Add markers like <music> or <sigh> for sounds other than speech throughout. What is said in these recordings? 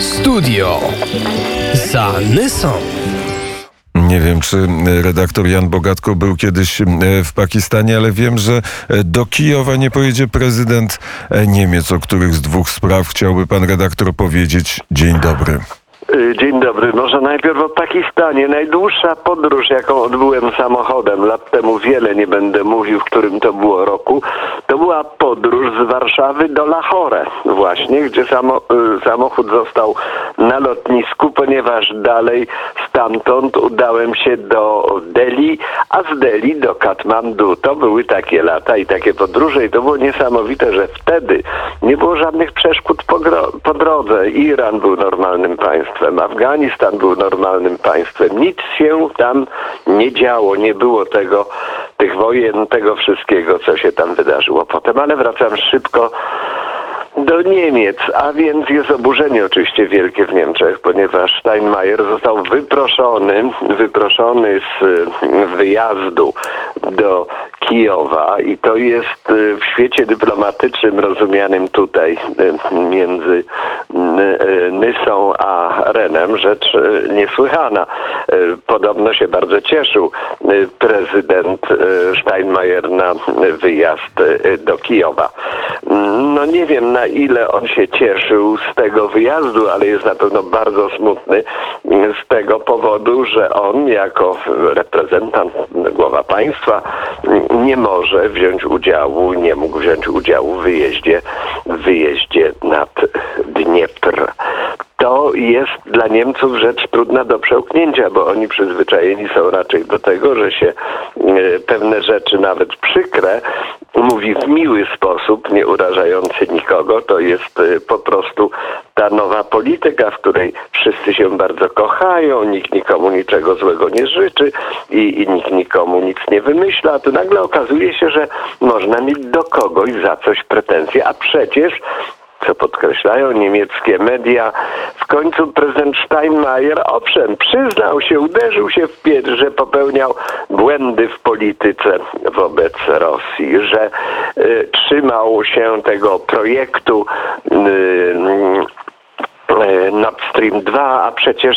Studio Zanysą. Nie wiem, czy redaktor Jan Bogatko był kiedyś e, w Pakistanie, ale wiem, że e, do Kijowa nie pojedzie prezydent e, Niemiec, o których z dwóch spraw chciałby pan redaktor powiedzieć. Dzień dobry. Dzień dobry. Może najpierw o Pakistanie. Najdłuższa podróż, jaką odbyłem samochodem, lat temu wiele nie będę mówił, w którym to było roku, to była podróż z Warszawy do Lahore właśnie, gdzie samo, y, samochód został na lotnisku, ponieważ dalej stamtąd udałem się do Delhi, a z Delhi do Katmandu. To były takie lata i takie podróże i to było niesamowite, że wtedy nie było żadnych przeszkód gro- po drodze. Iran był normalnym państwem, Afganistan był normalnym państwem. Nic się tam nie działo, nie było tego, tych wojen, tego wszystkiego, co się tam wydarzyło potem. Ale wracam szybko do Niemiec, a więc jest oburzenie oczywiście wielkie w Niemczech, ponieważ Steinmeier został wyproszony, wyproszony z wyjazdu do Kijowa i to jest y, w świecie dyplomatycznym rozumianym tutaj y, między y, Nysą a Renem rzecz niesłychana. Podobno się bardzo cieszył prezydent Steinmeier na wyjazd do Kijowa. No nie wiem na ile on się cieszył z tego wyjazdu, ale jest na pewno bardzo smutny z tego powodu, że on jako reprezentant, głowa państwa nie może wziąć udziału, nie mógł wziąć udziału w wyjeździe, w wyjeździe nad Dniepr. To jest dla Niemców rzecz trudna do przełknięcia, bo oni przyzwyczajeni są raczej do tego, że się e, pewne rzeczy, nawet przykre, mówi w miły sposób, nie urażający nikogo. To jest e, po prostu ta nowa polityka, w której wszyscy się bardzo kochają, nikt nikomu niczego złego nie życzy i, i nikt nikomu nic nie wymyśla. A tu nagle okazuje się, że można mieć do kogoś za coś pretensje, a przecież co podkreślają niemieckie media, w końcu prezydent Steinmeier, owszem, przyznał się, uderzył się w pierś, że popełniał błędy w polityce wobec Rosji, że y, trzymał się tego projektu y, Nord Stream 2, a przecież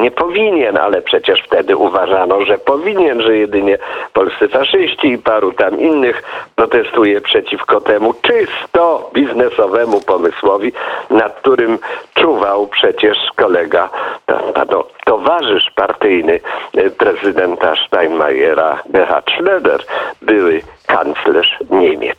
nie powinien, ale przecież wtedy uważano, że powinien, że jedynie polscy faszyści i paru tam innych protestuje przeciwko temu czysto biznesowemu pomysłowi, nad którym czuwał przecież kolega, no, towarzysz partyjny prezydenta Steinmeiera, Gerhard Schröder, były kanclerz Niemiec.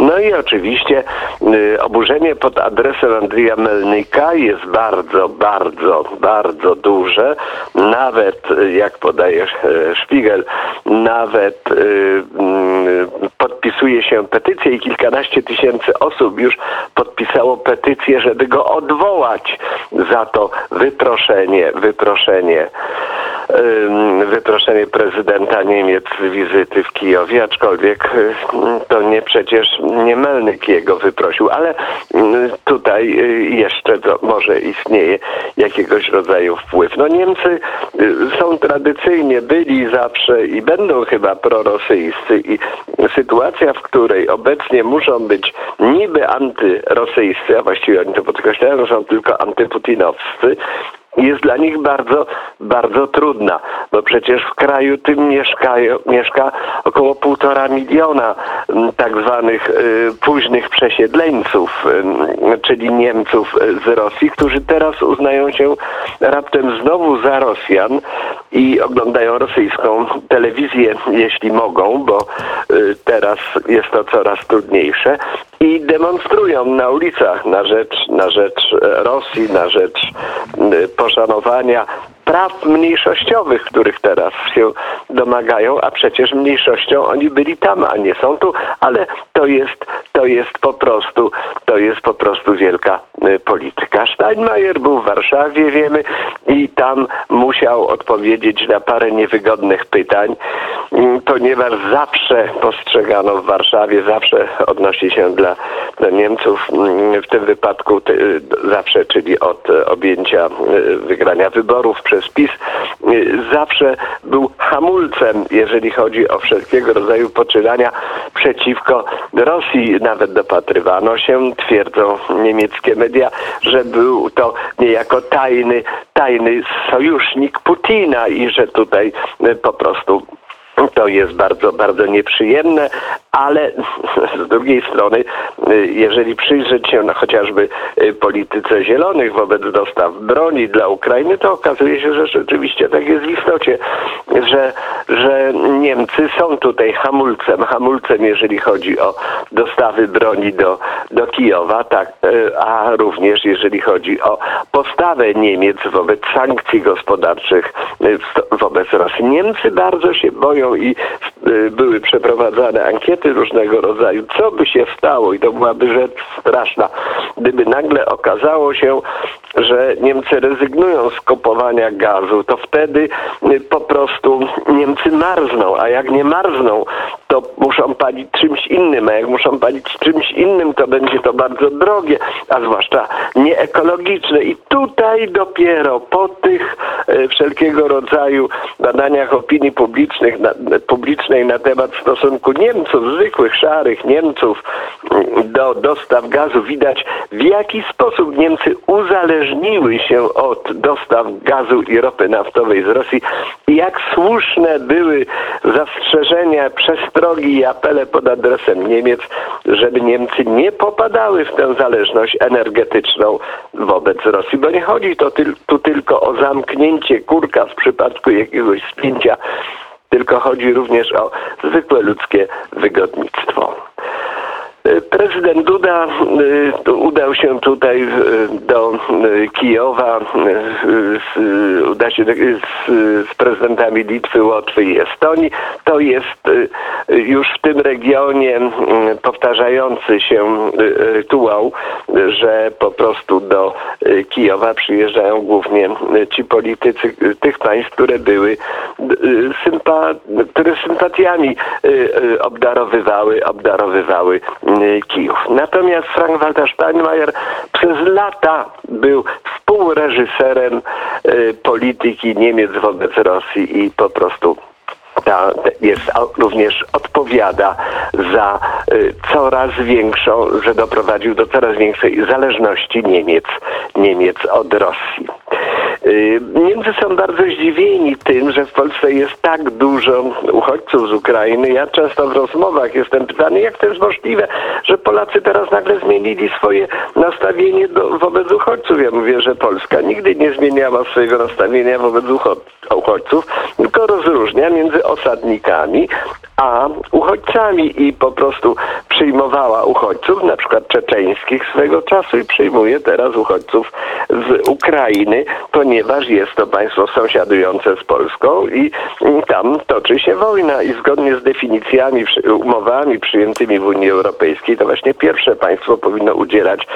No i oczywiście y, oburzenie pod adresem Andrija Melnika jest bardzo, bardzo, bardzo duże. Nawet, y, jak podaje y, Spiegel, nawet y, y, podpisuje się petycję i kilkanaście tysięcy osób już podpisało petycję, żeby go odwołać za to wyproszenie, wyproszenie wyproszenie prezydenta Niemiec z wizyty w Kijowie, aczkolwiek to nie przecież nie Melnyk jego wyprosił, ale tutaj jeszcze to może istnieje jakiegoś rodzaju wpływ. No Niemcy są tradycyjnie, byli zawsze i będą chyba prorosyjscy i sytuacja, w której obecnie muszą być niby antyrosyjscy, a właściwie oni to podkreślają, że są tylko antyputinowscy, jest dla nich bardzo, bardzo trudna, bo przecież w kraju tym mieszkają, mieszka około półtora miliona tak zwanych y, późnych przesiedleńców, y, czyli Niemców z Rosji, którzy teraz uznają się raptem znowu za Rosjan i oglądają rosyjską telewizję, jeśli mogą, bo y, teraz jest to coraz trudniejsze i demonstrują na ulicach na rzecz, na rzecz Rosji, na rzecz poszanowania praw mniejszościowych, których teraz się domagają, a przecież mniejszością oni byli tam, a nie są tu, ale to jest, to jest po prostu, to jest po prostu wielka polityka. Steinmeier był w Warszawie, wiemy, i tam musiał odpowiedzieć na parę niewygodnych pytań, mm, ponieważ zawsze postrzegano w Warszawie, zawsze odnosi się dla, dla Niemców, mm, w tym wypadku zawsze, czyli od objęcia y, wygrania wyborów przez PiS, y, zawsze był hamulcem, jeżeli chodzi o wszelkiego rodzaju poczynania przeciwko Rosji. Nawet dopatrywano się, twierdzą niemieckie media, że był to niejako tajny, tajny sojusznik Putina i że tutaj po prostu to jest bardzo, bardzo nieprzyjemne, ale <laughs> z drugiej strony, y, jeżeli przyjrzeć się na chociażby y, polityce zielonych wobec dostaw broni dla Ukrainy, to okazuje się, że rzeczywiście tak jest w istocie, że, że Niemcy są tutaj hamulcem, hamulcem jeżeli chodzi o dostawy broni do, do Kijowa, tak, y, a również jeżeli chodzi o postawę Niemiec wobec sankcji gospodarczych wobec Rosji. Niemcy bardzo się boją i były przeprowadzane ankiety różnego rodzaju. Co by się stało, i to byłaby rzecz straszna, gdyby nagle okazało się, że Niemcy rezygnują z kupowania gazu, to wtedy po prostu Niemcy marzną, a jak nie marzną, to muszą palić czymś innym, a jak muszą palić czymś innym, to będzie to bardzo drogie, a zwłaszcza nieekologiczne. I tutaj dopiero po tych y, wszelkiego rodzaju badaniach opinii publicznych, na, publicznej na temat stosunku Niemców, zwykłych, szarych Niemców mm, do dostaw gazu widać, w jaki sposób Niemcy uzależniły się od dostaw gazu i ropy naftowej z Rosji i jak słuszne były zastrzeżenia, przestrogi i apele pod adresem Niemiec, żeby Niemcy nie popadały w tę zależność energetyczną wobec Rosji, bo nie chodzi to tu tylko o zamknięcie kurka w przypadku jakiegoś spięcia tylko chodzi również o zwykłe ludzkie wygodnictwo. Y, prezydent Duda y, udał się tutaj do Kijowa, uda się z, prezydentami Litwy, Łotwy i Estonii. To jest już w tym regionie powtarzający się rytuał, że po prostu do Kijowa przyjeżdżają głównie ci politycy tych państw, które były sympa, które sympatiami obdarowywały, obdarowywały Kijów. Natomiast Frank-Walter Steinmeier przez lata był współreżyserem y, polityki Niemiec wobec Rosji i po prostu ta jest również odpowiada za y, coraz większą, że doprowadził do coraz większej zależności Niemiec, Niemiec od Rosji. Y, Niemcy są bardzo zdziwieni tym, że w Polsce jest tak dużo uchodźców z Ukrainy. Ja często w rozmowach jestem pytany, jak to jest możliwe, że Polacy teraz nagle zmienili swoje nastawienie do, wobec uchodźców. Ja mówię, że Polska nigdy nie zmieniała swojego nastawienia wobec uchodźców, tylko rozróżnia między osadnikami a uchodźcami i po prostu przyjmowała uchodźców, na przykład czeczeńskich swego czasu i przyjmuje teraz uchodźców z Ukrainy, ponieważ jest to państwo sąsiadujące z Polską i tam toczy się wojna i zgodnie z definicjami, umowami przyjętymi w Unii Europejskiej, to właśnie pierwsze państwo powinno udzielać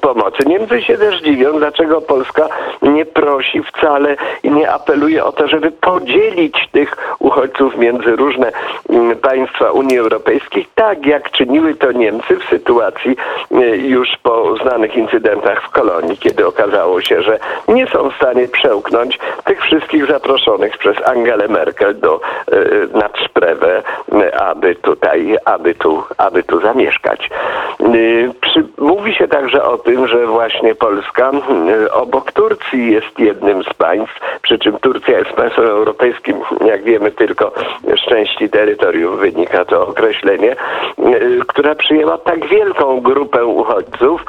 pomocy. Niemcy się też dziwią, dlaczego Polska nie prosi wcale i nie apeluje o to, żeby podzielić tych uchodźców między różne mm, państwa Unii Europejskiej, tak jak czyniły to Niemcy w sytuacji y, już po znanych incydentach w kolonii, kiedy okazało się, że nie są w stanie przełknąć tych wszystkich zaproszonych przez Angelę Merkel do, y, nad Szprewę, y, aby tutaj, aby tu, aby tu zamieszkać. Przy, mówi się także o tym, że właśnie Polska obok Turcji jest jednym z państw, przy czym Turcja jest państwem europejskim, jak wiemy, tylko z części terytorium wynika to określenie, która przyjęła tak wielką grupę uchodźców,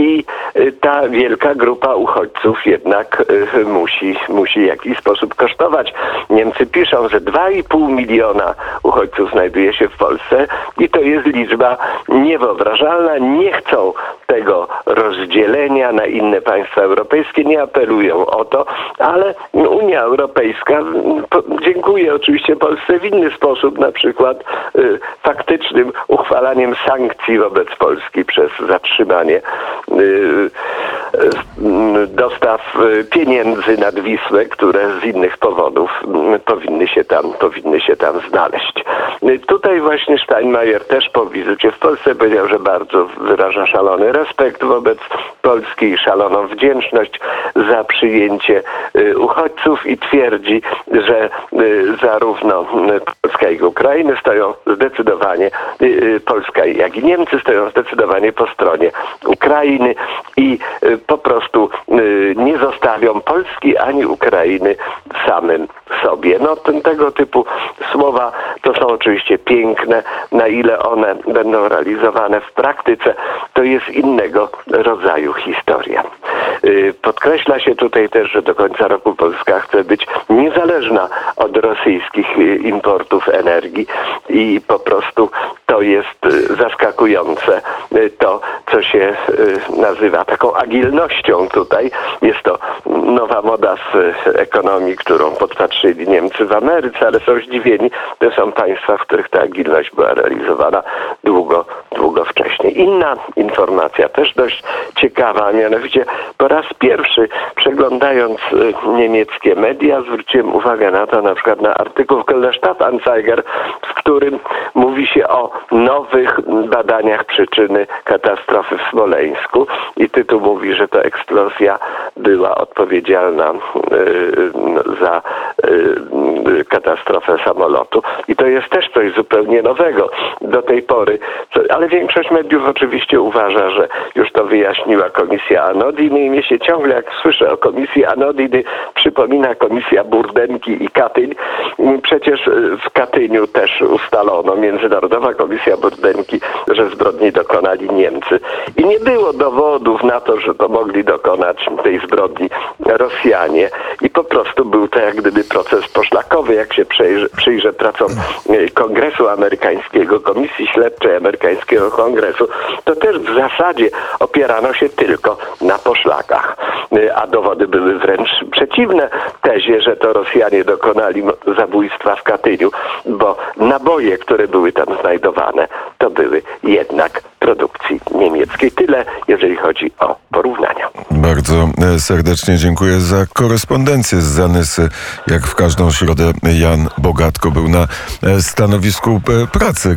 i y, ta wielka grupa uchodźców jednak y, musi, musi w jakiś sposób kosztować. Niemcy piszą, że 2,5 miliona uchodźców znajduje się w Polsce i to jest liczba niewyobrażalna. Nie chcą żadnego rozdzielenia na inne państwa europejskie, nie apelują o to, ale Unia Europejska mm, dziękuję oczywiście Polsce w inny sposób, na przykład y, faktycznym uchwalaniem sankcji wobec Polski przez zatrzymanie y, dostaw y, pieniędzy nad Wisłę, które z innych powodów powinny się tam, powinny się tam znaleźć. Y, Tutaj właśnie Steinmeier też po wizycie w Polsce powiedział, że bardzo wyraża szalony respekt wobec Polski i szaloną wdzięczność za przyjęcie uchodźców i twierdzi, że zarówno Polska i Ukrainy stoją zdecydowanie, Polska jak i Niemcy stoją zdecydowanie po stronie Ukrainy i po prostu y, nie zostawią Polski ani Ukrainy samym sobie. No ten, tego typu słowa to są oczywiście piękne, na ile one będą realizowane w praktyce, to jest innego rodzaju historia. Y, Podkreśla się tutaj też, że do końca roku Polska chce być niezależna od rosyjskich y, importów energii i po prostu to jest zaskakujące. To, co się y, nazywa taką agilnością tutaj, jest to nowa moda z y, ekonomii, którą podpatrzyli Niemcy w Ameryce, ale są zdziwieni, to są państwa, w których ta agilność była realizowana długo, długo wcześniej. Inna informacja, też dość ciekawa, a mianowicie po raz pierwszy przeglądając y, niemieckie media zwróciłem uwagę na to, na przykład na artykuł w Kölner w którym mówi się o nowych badaniach przyczyny katastrofy w Smoleńsku i tytuł mówi, że to eksplozja była odpowiedzialna y, no, za y, katastrofę samolotu. I to jest też coś zupełnie nowego do tej pory. Ale większość mediów oczywiście uważa, że już to wyjaśniła komisja Anodiny i mnie się ciągle, jak słyszę o komisji Anodiny, przypomina komisja Burdenki i Katyń. Mm, Przecież y, w Katyniu też ustalono, Międzynarodowa Komisja Burdenki, że zbrodni dokonali Niemcy. I nie było dowodów na to, że to mogli dokonać tej zbrodni Rosjanie. I po prostu był to jak gdyby proces jak się przyjrzy, przyjrzę pracom y, Kongresu Amerykańskiego, Komisji Śledczej Amerykańskiego Kongresu, to też w zasadzie opierano się tylko na poszlakach. Y, A dowody były wręcz przeciwne tezie, że to Rosjanie dokonali zabójstwa w Katyniu, bo naboje, które były tam znajdowane, to były jednak produkcji niemieckiej. Tyle, jeżeli chodzi o porównania. Bardzo e, serdecznie dziękuję za korespondencję z Zanysy. Jak w każdą środę Jan Bogatko był na e, stanowisku e, pracy.